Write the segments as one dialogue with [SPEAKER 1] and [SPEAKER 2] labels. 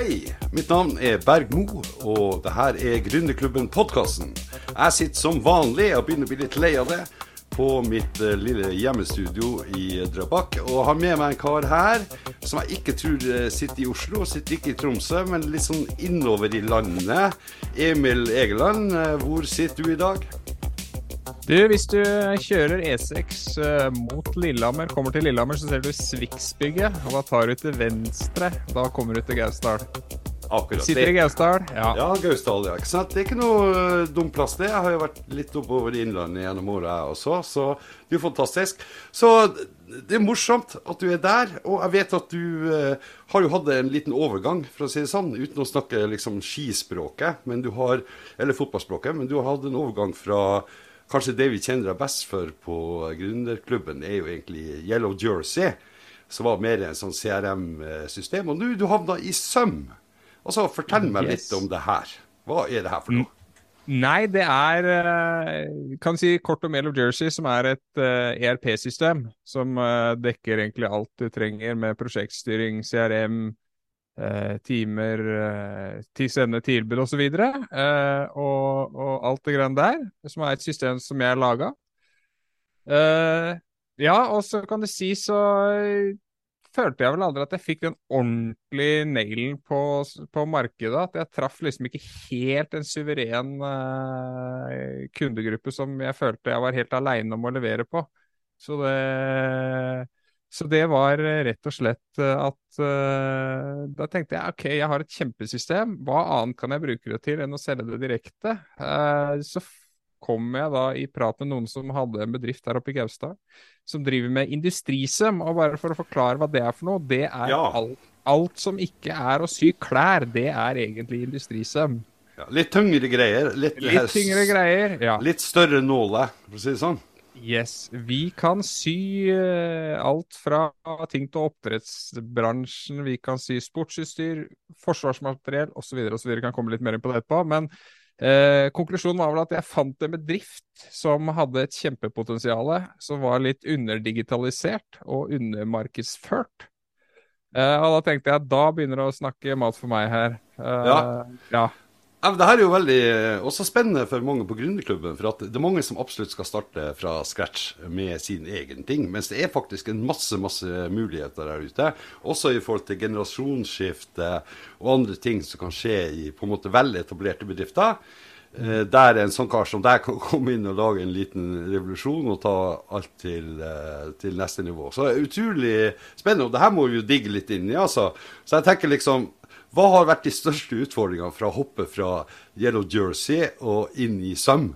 [SPEAKER 1] Hei, mitt navn er Berg Mo, og det her er Gründerklubben-podkasten. Jeg sitter som vanlig og begynner å bli litt lei av det på mitt uh, lille hjemmestudio i Drøbak. Og har med meg en kar her som jeg ikke tror uh, sitter i Oslo, sitter ikke i Tromsø, men litt sånn innover i landet. Emil Egeland, uh, hvor sitter du i dag?
[SPEAKER 2] Du, hvis du kjører E6 uh, mot Lillehammer, kommer til Lillehammer, så ser du Sviksbygget. Og da tar du til venstre. Da kommer du til Gausdal.
[SPEAKER 1] Akkurat.
[SPEAKER 2] Sitter i Gausdal. Ja.
[SPEAKER 1] Ja, Gausdal, ja. Ikke sant? Det er ikke noe uh, dum plass, det. Jeg har jo vært litt oppover i Innlandet gjennom året, jeg også. Så det er jo fantastisk. Så det er morsomt at du er der. Og jeg vet at du uh, har jo hatt en liten overgang, for å si det sånn, uten å snakke liksom skispråket, men du har, eller fotballspråket, men du har hatt en overgang fra Kanskje det vi kjenner deg best for på gründerklubben, er jo egentlig Yellow Jersey, som var mer en sånn CRM-system. Og nå du havna i Søm. Altså, Fortell meg litt om det her. Hva er det her for noe?
[SPEAKER 2] Nei, det er eh, kan si kort om Yellow Jersey, som er et eh, ERP-system som eh, dekker egentlig alt du trenger med prosjektstyring, CRM, timer, ti til sende tilbud osv. Uh, og, og alt det greiene der, som er et system som jeg laga. Eh, ja, og så kan du si så eh, følte jeg vel aldri at jeg fikk den ordentlige nailen på, på markedet. At jeg traff liksom ikke helt en suveren eh, kundegruppe som jeg følte jeg var helt aleine om å levere på. Så det, så det var eh, rett og slett eh, at uh, Da tenkte jeg OK, jeg har et kjempesystem. Hva annet kan jeg bruke det til enn å selge det direkte? Uh, så kom jeg da i prat med noen som hadde en bedrift her oppe i Gaustad, som driver med industrisøm. Og bare for å forklare hva det er for noe, det er
[SPEAKER 1] Ja.
[SPEAKER 2] alt, alt som ikke er å sy klær, det er egentlig industrisøm.
[SPEAKER 1] Ja, litt tyngre greier. Litt,
[SPEAKER 2] Litt tyngre greier, ja.
[SPEAKER 1] Litt større nåler, for å si det sånn.
[SPEAKER 2] Yes. Vi kan sy eh, alt fra ting til oppdrettsbransjen, vi kan sy sportsutstyr, forsvarsmateriell osv. osv. Kan komme litt mer inn på det etterpå. Men eh, konklusjonen var vel at jeg fant en bedrift som hadde et kjempepotensial, som var litt underdigitalisert og undermarkedsført. Eh, og da tenkte jeg at da begynner det å snakke mat for meg her. Eh,
[SPEAKER 1] Ja.
[SPEAKER 2] ja.
[SPEAKER 1] Ja, det her er jo veldig eh, også spennende for mange på gründerklubben. For at det er mange som absolutt skal starte fra scratch med sin egen ting. Mens det er faktisk en masse masse muligheter der ute. Også i forhold til generasjonsskifte og andre ting som kan skje i på en måte veletablerte bedrifter. Eh, Der en sånn kar som deg kan komme inn og lage en liten revolusjon og ta alt til, eh, til neste nivå. Så det er utrolig spennende. Og det her må vi jo digge litt inn i, altså. Så jeg tenker liksom hva har vært de største utfordringene fra å hoppe fra Yellow Jersey og inn i søm?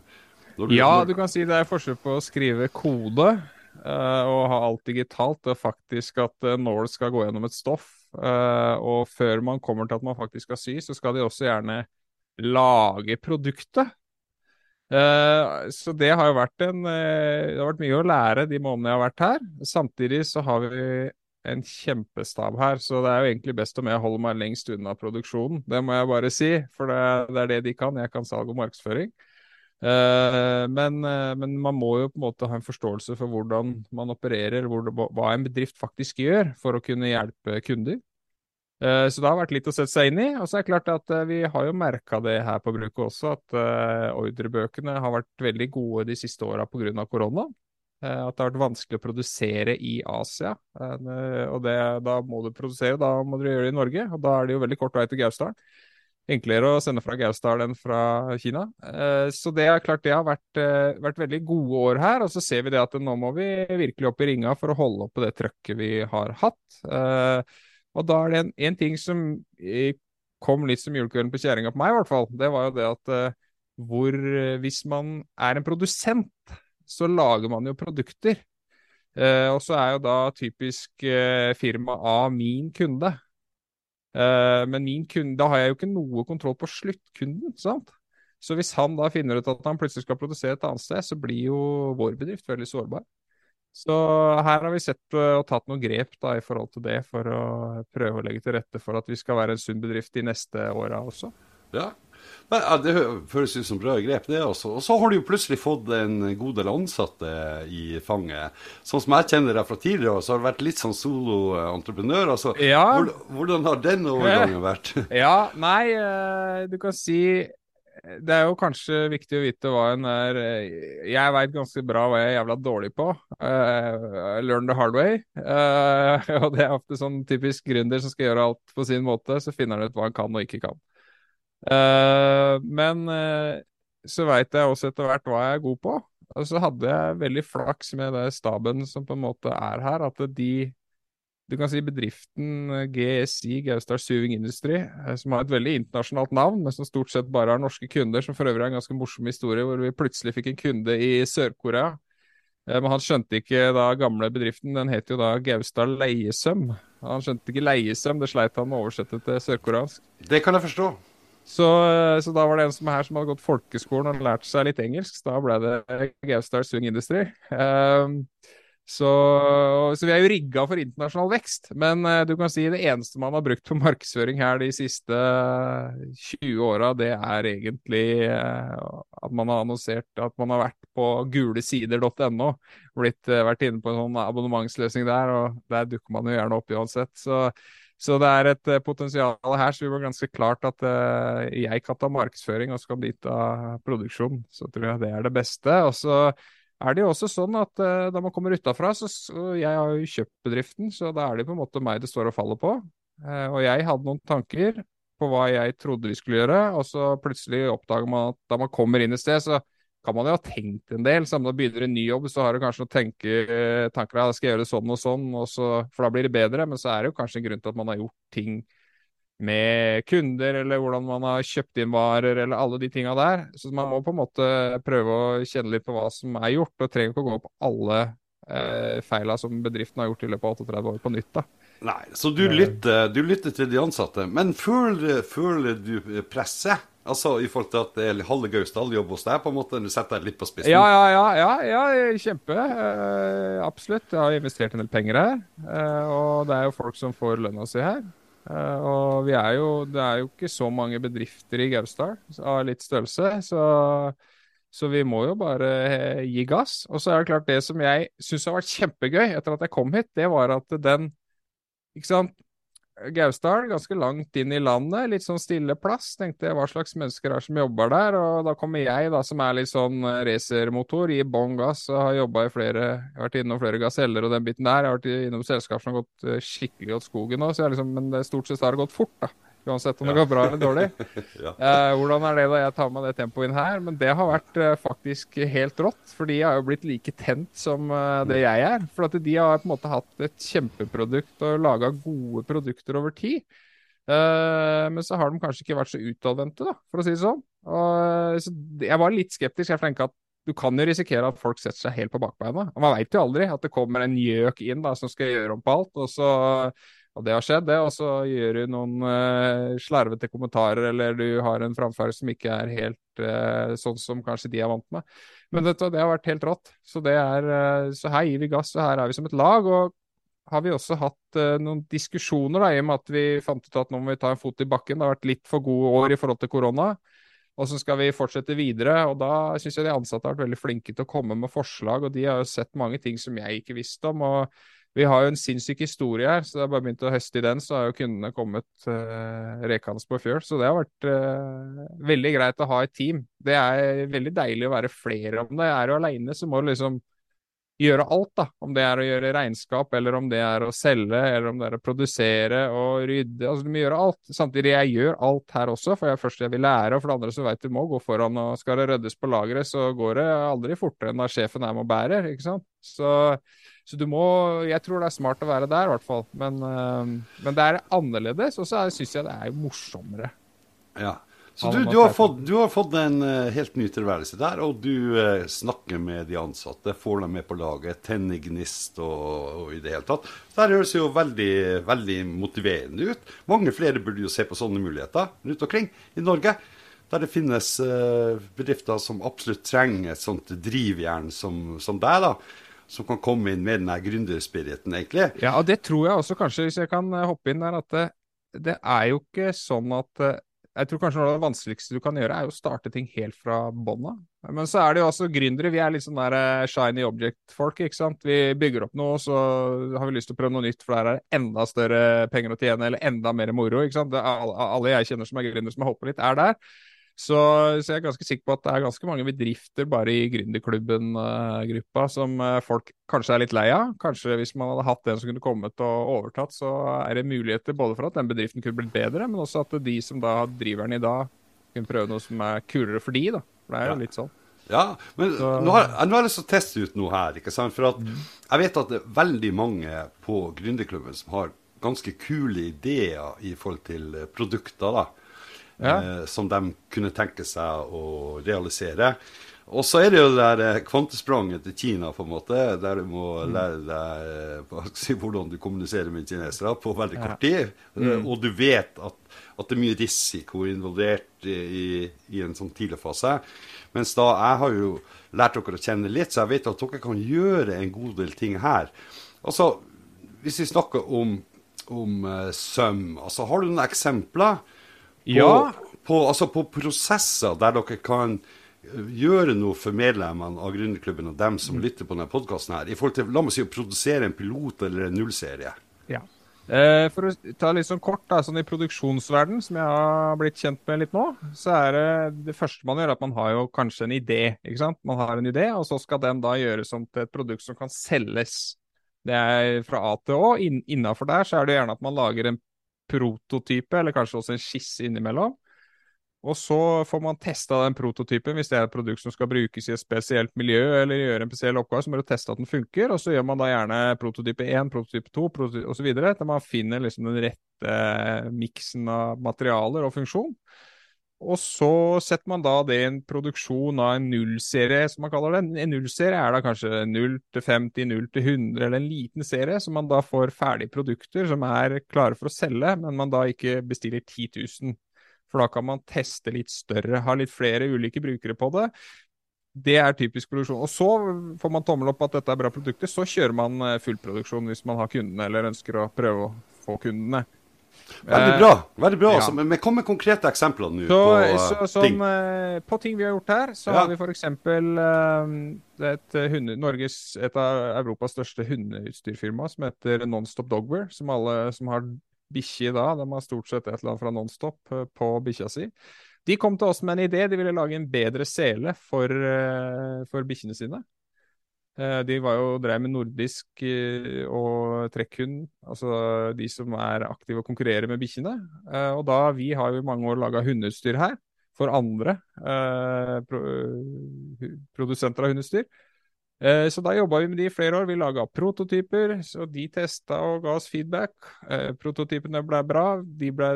[SPEAKER 1] Når
[SPEAKER 2] Ja, du kan si det er forskjell på å skrive kode eh, og ha alt digitalt, og faktisk at uh, nål skal gå gjennom et stoff. eh, og før man kommer til at man faktisk skal sy, så skal de også gjerne lage produktet. Eh, så det har jo vært en eh, Det har vært mye å lære de månedene jeg har vært her. Samtidig så har vi en kjempestab her, så det er jo egentlig best om jeg holder meg lengst unna produksjonen. Det må jeg bare si, for det, det er det de kan. Jeg kan salg og markedsføring. Eh, men, men man må jo på en måte ha en forståelse for hvordan man opererer, hvor det, hva en bedrift faktisk gjør for å kunne hjelpe kunder. Eh, Så det har vært litt å sette seg inn i. Og så er det klart at eh, vi har jo merka det her på bruket også, at eh, ordrebøkene har vært veldig gode de siste åra pga. korona. At det har vært vanskelig å produsere i Asia. Og det, da må du produsere, da må du gjøre det i Norge. Og da er det jo veldig kort vei til Gausdal. Enklere å sende fra Gausdal enn fra Kina. Så det er klart det har vært, vært veldig gode år her. Og så ser vi det at nå må vi virkelig opp i ringa for å holde oppe det trøkket vi har hatt. Og da er det en, en ting som eh, kom litt som julekvelden på kjerringa på meg, i hvert fall. Det var jo det at eh, hvor eh, Hvis man er en produsent, så lager man jo produkter. Eh, og så er jo da typisk eh, firma A min kunde. Eh, men min kunde, da har jeg jo ikke noe kontroll på sluttkunden, sant? Så hvis han da finner ut at han plutselig skal produsere et annet sted, så blir jo vår bedrift veldig sårbar. Så her har vi sett eh, og tatt noen grep da i forhold til det, for å prøve å legge til rette for at vi skal være en sunn bedrift de neste åra også.
[SPEAKER 1] Ja. Nei, Det føles ut som bra grep, det også. Og så har du jo plutselig fått en god del ansatte i fanget. Sånn som jeg kjenner deg fra tidligere, så har du vært litt sånn soloentreprenør. Altså,
[SPEAKER 2] ja.
[SPEAKER 1] Hvordan har den overgangen vært?
[SPEAKER 2] ja, nei, eh, du kan si det er jo kanskje viktig å vite hva en er eh, Jeg veit ganske bra hva jeg er jævla dårlig på. Uh, learn the hard way. Uh, og det er ofte sånn typisk gründer som skal gjøre alt på sin måte, så finner han ut hva han kan og ikke kan. Uh, men så veit jeg også etter hvert hva jeg er god på. Og så hadde jeg veldig flaks med det staben som på en måte er her, at de du kan si bedriften eh, GSI, Gaustar Suving Industry, eh, som har et veldig internasjonalt navn, men som stort sett bare har norske kunder, som for øvrig er en ganske morsom historie, hvor vi plutselig fikk en kunde i Sør-Korea. Eh, men han skjønte ikke da gamle bedriften, den het jo da Gaustar Leiesøm. Han skjønte ikke leiesøm, det sleit han med å oversette til sørkoreansk.
[SPEAKER 1] Det kan jeg forstå.
[SPEAKER 2] Så, så, da var det en som er her som hadde gått folkeskolen og lært seg litt engelsk. Da ble det Gaustar Swing Industry. Um, så, så, vi er jo rigga for internasjonal vekst. Men uh, du kan si det eneste man har brukt på markedsføring her de siste 20 åra, det er egentlig uh, at man har annonsert at man har vært på gulesider.no. Vært inne på en sånn abonnementsløsning der, og der dukker man jo gjerne opp uansett. Så, så det er et potensial her, så vi var ganske klart at jeg kan ta markedsføring, og så kan de ta produksjon. Så tror jeg det er det beste. Og så er det jo også sånn at uh, da man kommer utafra, så, så Jeg har jo kjøpt bedriften, så da er det på en måte meg det står og faller på. Uh, og jeg hadde noen tanker på hva jeg trodde vi skulle gjøre, og så plutselig oppdager man at da man kommer inn et sted, så kan man jo ha tenkt en del. Så da begynner en ny jobb, så har du kanskje noen tenke, uh, tanker om skal jeg gjøre det sånn og sånn, og så, for da blir det bedre. Men så er det jo kanskje en grunn til at man har gjort ting med kunder, eller hvordan man har kjøpt inn varer, eller alle de tinga der. Så man må på en måte prøve å kjenne litt på hva som er gjort, og trenger ikke å gå på alle eh, feila som bedriften har gjort i løpet av 38 år på nytt. da.
[SPEAKER 1] Nei, Så du lytter, du lytter til de ansatte. Men føler, føler du presset? Altså i forhold til at det er halve Gausdal jobber hos deg, på en måte? Du setter deg litt på spissen?
[SPEAKER 2] Ja, ja, ja. ja, ja kjempe. Uh, absolutt. Jeg har investert en del penger her. Uh, og det er jo folk som får lønna si her. Uh, og vi er jo, det er jo ikke så mange bedrifter i Gausdal av litt størrelse, så, så, vi må jo bare eh, gi gass. Og så er det klart, det som jeg syns har vært kjempegøy etter at jeg kom hit, det var at den ikke sant, Gausdal, ganske langt inn i landet, litt sånn stille plass. Tenkte jeg hva slags mennesker er som jobber der, og da kommer jeg, da, som er litt sånn eh, racermotor, i bånn gass og har jobba i flere Jeg har vært innom flere gaseller og den biten der. Jeg har vært innom selskap som har gått eh, skikkelig godt skogen nå, så jeg liksom, men det stort sett har det gått fort, da. Uansett om det går bra eller dårlig. ja. eh, hvordan er det da jeg tar med det tempoet inn her? Men det har vært eh, faktisk helt rått. For de har jo blitt like tent som eh, det jeg er. For at de har på en måte hatt et kjempeprodukt og laga gode produkter over tid. Eh, men så har de kanskje ikke vært så utadvendte, da, for å si det sånn. Og, så jeg var litt skeptisk. Jeg tenker at du kan jo risikere at folk setter seg helt på bakbeina. Og man veit jo aldri at det kommer en gjøk inn da, som skal gjøre om på alt. og så og det har skjedd, det. Og så gjør du noen uh, slarvete kommentarer, eller du har en framferd som ikke er helt uh, sånn som kanskje de er vant med. Men dette, det har vært helt rått. Så, er, uh, så her gir vi gass, og her er vi som et lag. Og har vi også hatt noen diskusjoner da, i og med at vi fant ut at nå må vi ta en fot i bakken. Det har vært litt for gode år i forhold til korona. Og så skal vi fortsette videre. Og da syns jeg de ansatte har vært veldig flinke til å komme med forslag, og de har jo sett mange ting som jeg ikke visste om. og vi har jo en sinnssyk historie her, så det er bare begynt å høste i den. Så har jo kundene kommet uh, rekende på fjøl. Så det har vært uh, veldig greit å ha et team. Det er veldig deilig å være flere om det. Er du aleine, så må du liksom gjøre alt, da. Om det er å gjøre regnskap, eller om det er å selge, eller om det er å produsere og rydde. Altså, du må gjøre alt. Samtidig, jeg gjør alt her også, for jeg først jeg vil lære, og for det andre så veit du må gå foran. Og skal det ryddes på lageret, så går det aldri fortere enn da sjefen er med og bærer, ikke sant. Så så du må Jeg tror det er smart å være der, i hvert fall. Men, øh, men det er annerledes, og så syns jeg det er morsommere.
[SPEAKER 1] Ja. Så du, du, har fått, du, har fått, en uh, helt ny tilværelse der, og du uh, snakker med de ansatte, får dem med på laget, tenner gnist og, og, i det hele tatt. Det høres jo veldig, veldig motiverende ut. Mange flere burde jo se på sånne muligheter rundt omkring i Norge. Der det finnes uh, bedrifter som absolutt trenger et sånt drivjern som, som deg. da som kan komme inn med den gründerspiriten, egentlig.
[SPEAKER 2] Ja, og det tror jeg også kanskje, hvis jeg kan eh, hoppe inn der, at det, det er jo ikke sånn at eh, jeg tror kanskje noe av det vanskeligste du kan gjøre, er jo å starte ting helt fra bånn av. Men så er det jo også gründere. Vi er litt sånn der eh, shiny object-folk, ikke sant. Vi bygger opp noe, så har vi lyst til å prøve noe nytt, for der er det enda større penger å tjene, eller enda mer moro, ikke sant. Det, alle jeg kjenner som er gründere som har på litt, er der. Så, så, jeg er ganske sikker på at det er ganske mange bedrifter bare i gründerklubben-gruppa uh, som uh, folk kanskje er litt lei av. Kanskje hvis man hadde hatt en som kunne kommet og overtatt, så er det muligheter både for at den bedriften kunne blitt bedre, men også at de som da driver den i dag, kunne prøve noe som er kulere for de, da. For det er jo litt sånn.
[SPEAKER 1] Ja, men så... nå, har, nå har jeg lyst til å teste ut noe her. ikke sant? For at mm. jeg vet at det er veldig mange på gründerklubben som har ganske kule ideer i forhold til eh, produkter. da ja. eh, som de kunne tenke seg å realisere. Og så er det jo det der eh, kvantespranget til Kina, på en måte, der du må mm. lære deg eh, si, hvordan du kommuniserer med kinesere på veldig kort tid. Ja. mm. Og du vet at, at, det er mye risiko involvert i, i, en sånn tidlig fase. Mens da jeg har jo lært dere å kjenne litt, så jeg vet at dere kan gjøre en god del ting her. Altså, Hvis vi snakker om, om søm, altså har du noen eksempler?
[SPEAKER 2] Ja.
[SPEAKER 1] på, altså på prosesser der dere kan eh, gjøre noe for medlemmene av Gründerklubben og dem som mm. lytter på denne podkasten her, i forhold til la meg si, å produsere en pilot eller en nullserie?
[SPEAKER 2] Ja. Eh, for å ta litt sånn kort, da, sånn i produksjonsverden, som jeg har blitt kjent med litt nå, så er det det første man gjør, at man har jo kanskje en idé. ikke sant? Man har en idé, og så skal den da gjøres om til et produkt som kan selges. Det er fra A til Å. In Innafor der så er det gjerne at man lager en prototype, eller kanskje også en skisse innimellom. Og så får man testa den prototypen hvis det er et produkt som skal brukes i et spesielt miljø eller gjøre en spesiell oppgave, så må du teste at den funker. Og så gjør man da gjerne prototype 1, prototype 2 prototype osv. til man finner liksom den rette miksen av materialer og funksjon. Og så setter man da det i en produksjon av en nullserie, som man kaller det. En nullserie er da kanskje 0 til 50, 0 til 100, eller en liten serie, så man da får ferdige produkter som er klare for å selge, men man da ikke bestiller 10 000. For da kan man teste litt større, ha litt flere ulike brukere på det. Det er typisk produksjon. Og så får man tommel opp at dette er bra produkter, så kjører man eh, fullproduksjon hvis man har kundene eller ønsker å prøve å få kundene.
[SPEAKER 1] Veldig bra. veldig bra. Ja. Altså, men kom med konkrete eksempler nå
[SPEAKER 2] på så, som, ting. Uh, på ting vi har gjort her, så ja. har vi f.eks. Et, hunde, Norges, et av Europas største hundeutstyrfirma som heter Nonstop Dogwear. Som alle som har bikkje da, de har stort sett et eller annet fra Nonstop på bikkja si. De kom til oss med en idé. De ville lage en bedre sele for, for bikkjene sine. Eh, de var jo drev med nordisk eh, og trekkhund, altså de som er aktive og konkurrerer med bikkjene. Eh, og da vi har jo i mange år laga hundeutstyr her for andre produsenter av hundeutstyr. Så da jobba vi med de i flere år. Vi laga prototyper, så de testa og ga oss feedback. Prototypene ble bra. De ble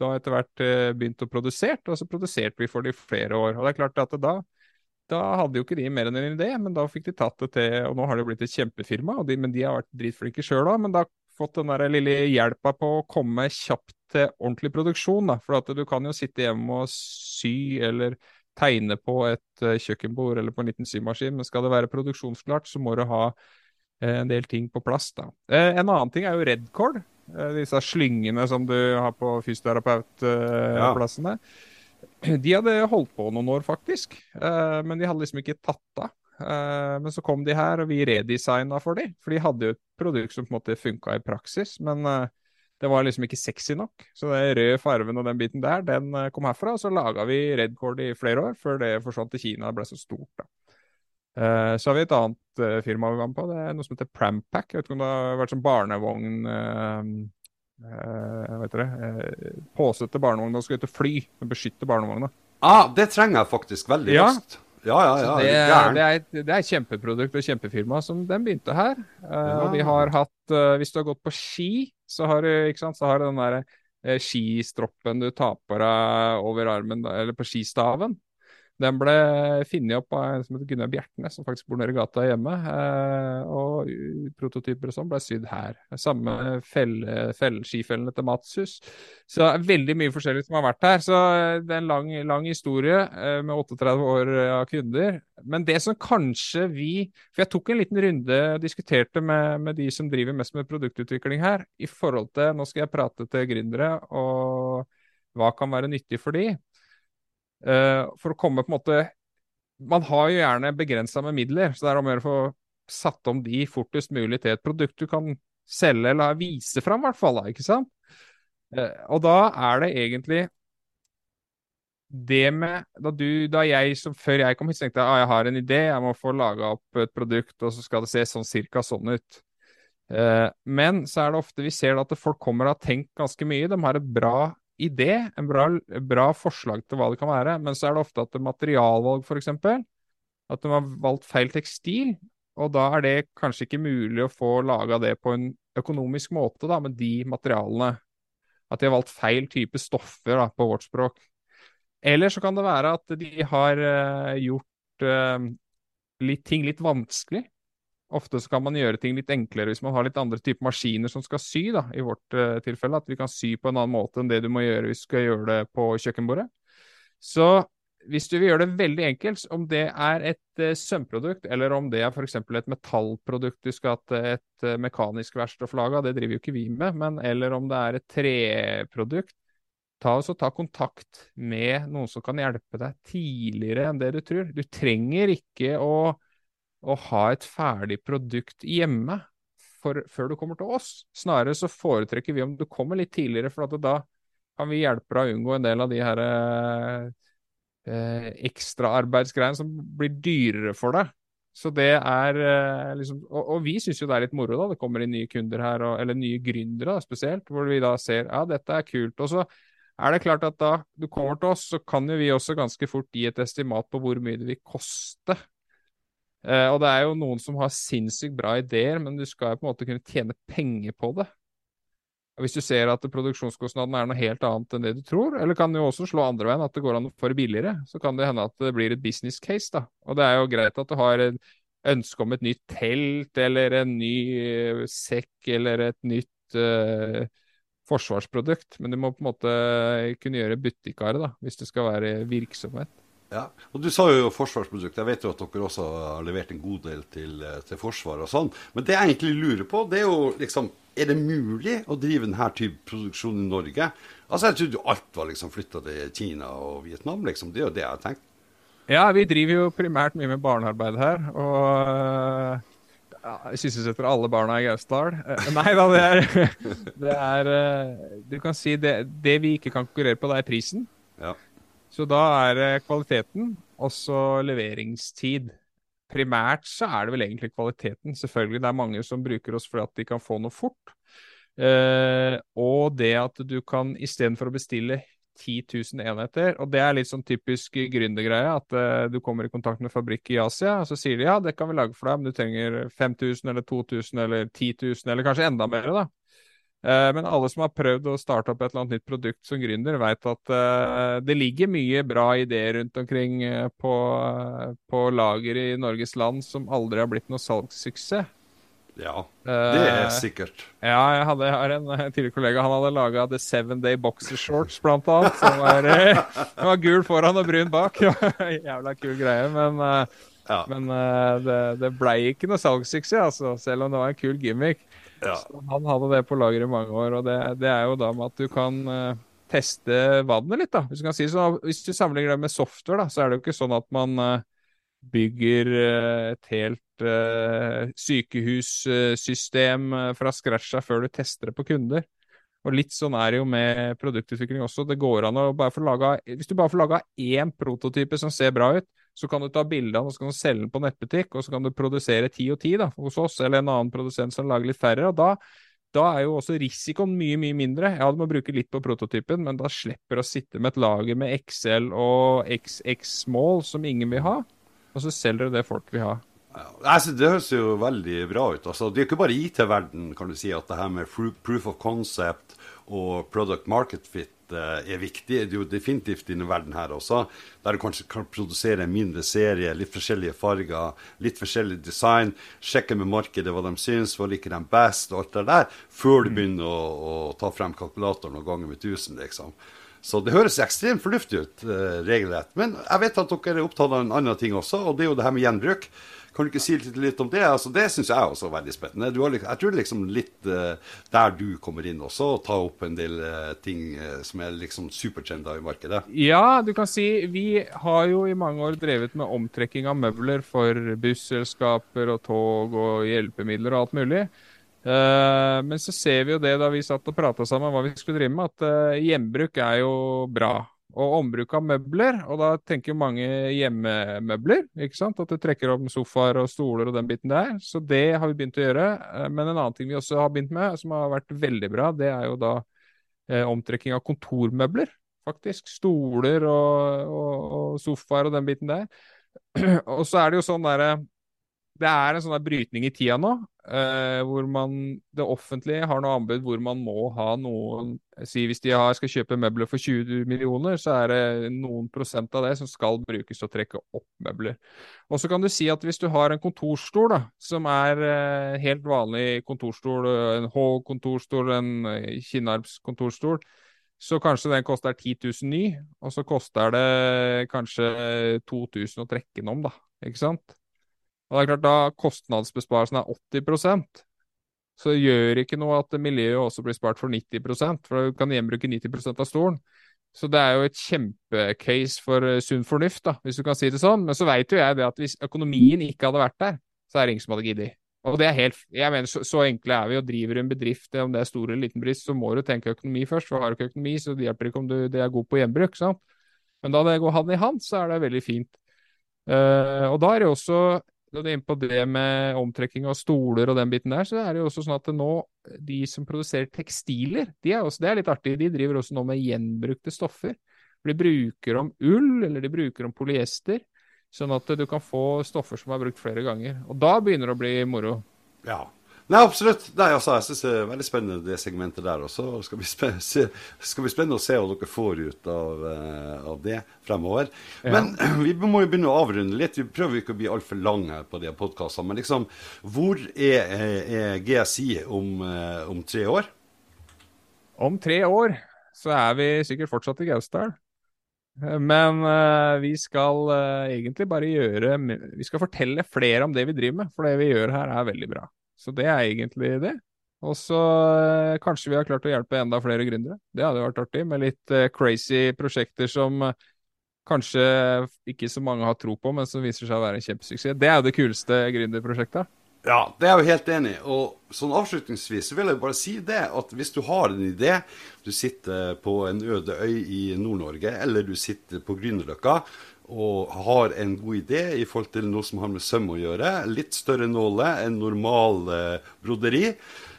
[SPEAKER 2] da etter hvert begynt å produsere, og så produserte vi for de flere år. Og det er klart at da da hadde jo ikke de mer enn en idé, men da fikk de tatt det til Og nå har det blitt et kjempefirma, de, men de har vært dritflinke sjøl òg. Men da fått den der lille hjelpa på å komme kjapt til ordentlig produksjon. Da. For at du kan jo sitte hjemme og sy eller tegne på et uh, kjøkkenbord eller på en liten symaskin, men skal det være produksjonsklart, så må du ha uh, en del ting på plass. da. Uh, en annen ting er jo Redcord. disse slyngene som du har på fysioterapeutplassene. Ja. De hadde holdt på noen år, faktisk, uh, men de hadde liksom ikke tatt av. Uh, men så kom de her, og vi redesigna for dem. For de hadde jo et produkt som på en måte funka i praksis, men uh, det var liksom ikke sexy nok. Så den røde farven og den biten der, den kom herfra. Og så laga vi Redcord i flere år, før det forsvant til Kina og ble så stort. da. Så har vi et annet firma vi var med på. Det er noe som heter Prampack. Jeg vet ikke om det har vært sånn barnevogn uh, vet dere, uh, påsette barnevogna skal ut og fly. Beskytte barnevogna.
[SPEAKER 1] Ah, det trenger jeg faktisk veldig ja. raskt. Ja, ja, ja.
[SPEAKER 2] Det, det, er, det er et kjempeprodukt og kjempefirma som den begynte her. Uh, ja. Og vi har hatt uh, Hvis du har gått på ski, så har du ikke sant, så har du den der uh, skistroppen du tar på deg over armen, eller på skistaven. Den ble funnet opp av en som heter Gunnar Bjertnæs, som faktisk bor nede i gata hjemme. Eh, og prototyper og sånn ble sydd her. Samme fell, felle, skifellene til Matshus. Så det er veldig mye forskjellig som har vært her. Så det er en lang, lang historie eh, med 38 år av kunder. Men det som kanskje vi For jeg tok en liten runde og diskuterte med, med de som driver mest med produktutvikling her, i forhold til Nå skal jeg prate til gründere. og Hva kan være nyttig for de? Eh, for å komme på en måte Man har jo gjerne begrensa med midler, så det er om å gjøre å få satt om de fortest mulig til et produkt du kan selge eller vise fram, i hvert fall. ikke sant? Eh, og da er det egentlig det med da, du, da jeg som før jeg kom hit, tenkte jeg ah, jeg har en idé, jeg må få laga opp et produkt, og så skal det se sånn cirka sånn ut. Eh, men så er det ofte vi ser at folk kommer og har tenkt ganske mye. De har et bra idé, en bra, bra, forslag til hva det kan være, men så er det ofte at det materialvalg, f.eks. At de har valgt feil tekstil, og da er det kanskje ikke mulig å få laga det på en økonomisk måte da, med de materialene. At de har valgt feil type stoffer da, på vårt språk. Eller så kan det være at de har uh, gjort uh, litt, ting litt vanskelig. Ofte så kan man gjøre ting litt enklere hvis man har litt andre typer maskiner som skal sy, da, i vårt uh, tilfelle. At vi kan sy på en annen måte enn det du må gjøre hvis du skal gjøre det på kjøkkenbordet. Så hvis du vil gjøre det veldig enkelt, om det er et uh, sømprodukt, eller om det er f.eks. et metallprodukt du skal til et uh, mekanisk verksted få laga, det driver jo ikke vi med, men eller om det er et treprodukt, ta, og ta kontakt med noen som kan hjelpe deg tidligere enn det du tror. Du trenger ikke å å ha et ferdig produkt hjemme for, før du kommer til oss. Snarere så foretrekker vi om du kommer litt tidligere, for da kan vi hjelpe deg å unngå en del av de her eh, ekstraarbeidsgreiene som blir dyrere for deg. Så det er eh, liksom Og, og vi syns jo det er litt moro, da. Det kommer inn nye kunder her, og, eller nye gründere da, spesielt, hvor vi da ser ja, dette er kult. Og så er det klart at da du kommer til oss, så kan jo vi også ganske fort gi et estimat på hvor mye det vil koste Uh, og det er jo noen som har sinnssykt bra ideer, men du skal jo på en måte kunne tjene penger på det. Hvis du ser at produksjonskostnaden er noe helt annet enn det du tror, eller kan du også slå andre veien, at det går an å få det billigere, så kan det hende at det blir et business case, da. Og det er jo greit at du har ønske om et nytt telt, eller en ny uh, sekk, eller et nytt uh, forsvarsprodukt, men du må på en måte kunne gjøre butikkare, da, hvis det skal være virksomhet.
[SPEAKER 1] Ja, og Du sa jo forsvarsprodukt. Jeg vet jo at dere også har levert en god del til, eh, til Forsvaret og sånn. Men det jeg egentlig lurer på, det er jo liksom Er det mulig å drive denne type produksjon i Norge? Altså, Jeg trodde jo alt var liksom flytta til Kina og Vietnam, liksom. Det er jo det jeg har tenkt.
[SPEAKER 2] Ja, vi driver jo primært mye med barnearbeid her. Og ja, sysselsetter alle barna i Gausdal. Eh, nei da, det er, det er eh, Du kan si det, det vi ikke kan konkurrere på, det er prisen.
[SPEAKER 1] Ja.
[SPEAKER 2] Så da er det kvaliteten, og så leveringstid. Primært så er det vel egentlig kvaliteten. Selvfølgelig det er mange som bruker oss fordi at de kan få noe fort. Eh, og det at du kan istedenfor å bestille 10 000 enheter, og det er litt sånn typisk gründergreie, at eh, du kommer i kontakt med fabrikk i Asia, og så sier de ja, det kan vi lage for deg, men du trenger 5000 eller 2000 eller 10 000 eller kanskje enda mer, da. Eh, men alle som har prøvd å starte opp et eller annet nytt produkt som gründer, vet at uh, det ligger mye bra ideer rundt omkring uh, på, uh, på lager i Norges land som aldri har blitt noe salgssuksess.
[SPEAKER 1] Ja, det er sikkert.
[SPEAKER 2] Ja, jeg, hadde, jeg har en tidligere kollega. Han hadde laga The Seven Day Boxer Shorts, blant annet. Som var, var gul foran og brun bak. Jævla kul greie, men, ja. men det, det blei ikke noe salgssuksess, altså, selv om det var en kul gimmick. Ja. han hadde det på lager i mange år, og det, det, er jo da med at du kan uh, teste vannet litt, da. Hvis du, si sånn, hvis du sammenligner det med software, da, så er det jo ikke sånn at man uh, bygger uh, et helt sykehussystem fra scratch før du tester det på kunder. Og litt sånn er det jo med produktutvikling også. Det går an å bare få laga Hvis du bare får laga én prototype som ser bra ut, så kan du ta bildene og så kan du selge den på nettbutikk, og så kan du produsere ti og ti hos oss, eller en annen produsent som lager litt færre. og da, da er jo også risikoen mye, mye mindre. Ja, du må bruke litt på prototypen, men da slipper du å sitte med et lager med XL og XX-mål som ingen vil ha, og så selger du det folk vil ha.
[SPEAKER 1] Altså, det høres jo veldig bra ut. Altså, det er jo ikke bare IT-verden kan du si, at det her med proof of concept og product market fit Eh, er viktig. Det er jo definitivt i denne verden her også, der du kanskje kan produsere en mindre serie, litt forskjellige farger, litt forskjellig design, sjekke med markedet hva de syns, hva liker de best, og alt det der, før du mm. begynner å, å ta frem kalkulatoren og ganger med 1000, liksom. Så det høres ekstremt fornuftig ut, uh, regelrett. Men jeg vet at dere er opptatt av en annen ting også, og det er jo det her med gjenbruk. Kan du ikke si litt, om det? Altså, det syns jeg også er veldig spennende. Har, jeg tror liksom litt uh, der du kommer inn også, og tar opp en del uh, ting uh, som er liksom supertrenda i markedet.
[SPEAKER 2] Ja, du kan si vi har jo i mange år drevet med omtrekking av møbler for busselskaper og tog og hjelpemidler og alt mulig. Uh, men så ser vi jo det da vi satt og prata sammen hva vi skulle drive med, at hjembruk er jo bra og ombruk av møbler. Og da tenker mange hjemmemøbler, ikke sant. At du trekker opp sofaer og stoler og den biten der. Så det har vi begynt å gjøre. Eh, men en annen ting vi også har begynt med, som har vært veldig bra, det er jo da eh, omtrekking av kontormøbler. Faktisk. Stoler og, og, og sofaer og den biten der. og så er det jo sånn derre det er en sånn brytning i tida nå, eh, hvor man, det offentlige har noe anbud hvor man må ha noen si Hvis de har, skal kjøpe møbler for 20 millioner, så er det noen prosent av det som skal brukes til å trekke opp møbler. Og så kan du si at hvis du har en kontorstol, da, som er eh, helt vanlig kontorstol, en H-kontorstol, en Kinnarpskontorstol, Kinnarps kontorstol, så kanskje den koster 10 000 ny, og så koster det kanskje 2000 å trekke den om, da. Ikke sant? Og det er klart, da kostnadsbesparelsen er 80% så det gjør ikke noe at miljøet også blir spart for 90% for du kan gjenbruke 90% av stolen. Så det er jo et kjempecase for uh, sunn fornuft, da, hvis du kan si det sånn. Men så veit jo jeg det at hvis økonomien ikke hadde vært der, så er det ingen som hadde giddet. Og det er helt, jeg mener, så, så, enkle er vi og driver en bedrift, om det er stor eller liten bedrift, så må du tenke økonomi først. For har du ikke økonomi, så det hjelper ikke om du det er god på gjenbruk. sant? Men da det går hand i hand, så er det veldig fint. Uh, og da er det også når du er inne på det med omtrekking av stoler og den biten der, så er det jo også sånn at nå, de som produserer tekstiler, de er også, det er litt artig, de driver også nå med gjenbrukte stoffer. De bruker om ull, eller de bruker om polyester, sånn at du kan få stoffer som er brukt flere ganger. Og da begynner det å bli moro.
[SPEAKER 1] Ja, Nei, absolutt. Nei, altså, jeg syns det er veldig spennende det segmentet der også. Det skal skal bli spennende å se hva dere får ut av, uh, av det fremover. Ja. Men vi må jo begynne å avrunde litt. Vi prøver ikke å bli altfor lange på de podkastene. Men liksom, hvor er, er GSI om, uh, om, tre år?
[SPEAKER 2] Om tre år så er vi sikkert fortsatt i Gausdal. Men uh, vi skal egentlig bare gjøre Vi skal fortelle flere om det vi driver med, for det vi gjør her er veldig bra. Så det er egentlig det. Og så eh, kanskje vi har klart å hjelpe enda flere gründere. Det hadde vært artig, med litt uh, crazy prosjekter som uh, kanskje ikke så mange har tro på, men som viser seg å være en kjempesuksess. Det er jo det kuleste gründerprosjektet.
[SPEAKER 1] Ja, det er jeg jo helt enig i. Og sånn avslutningsvis så vil jeg bare si det at hvis du har en idé, du sitter på en øde øy i Nord-Norge, eller du sitter på Grünerløkka og har en god idé i forhold til noe som har med søm å gjøre. Litt større nåle enn normal eh, broderi.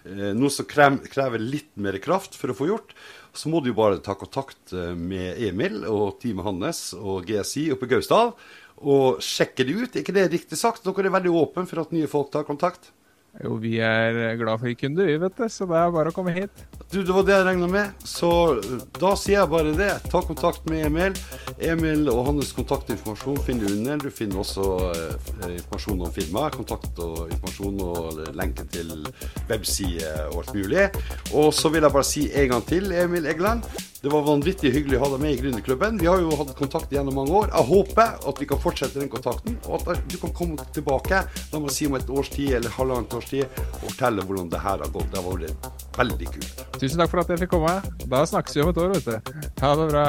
[SPEAKER 1] Eh, noe som krever litt mer kraft for å få gjort. Så må du bare ta kontakt eh, med Emil og teamet hans og GSI oppe i Gausdal og sjekke det ut. Er ikke det riktig sagt? Dere er veldig åpne for at nye folk tar kontakt?
[SPEAKER 2] Jo, vi er glad for kunder, vi, vet du. Så det er bare å komme hit.
[SPEAKER 1] Du, Det var det jeg regna med. Så da sier jeg bare det. Ta kontakt med Emil. Emil og hans kontaktinformasjon finner du under. Du finner også eh, informasjon om firmaet. Kontakt og informasjon og lenke til webside og alt mulig. Og så vil jeg bare si en gang til, Emil Egeland. Det var vanvittig hyggelig å ha deg med i Gründerklubben. Vi har jo hatt kontakt gjennom mange år. Jeg håper at vi kan fortsette den kontakten, og at du kan komme tilbake la meg si om et års tid eller halvannet års tid og fortelle hvordan det her har gått. Det har vært veldig kult.
[SPEAKER 2] Tusen takk for at jeg fikk komme. Da snakkes vi om et år, vet du. Ha det bra.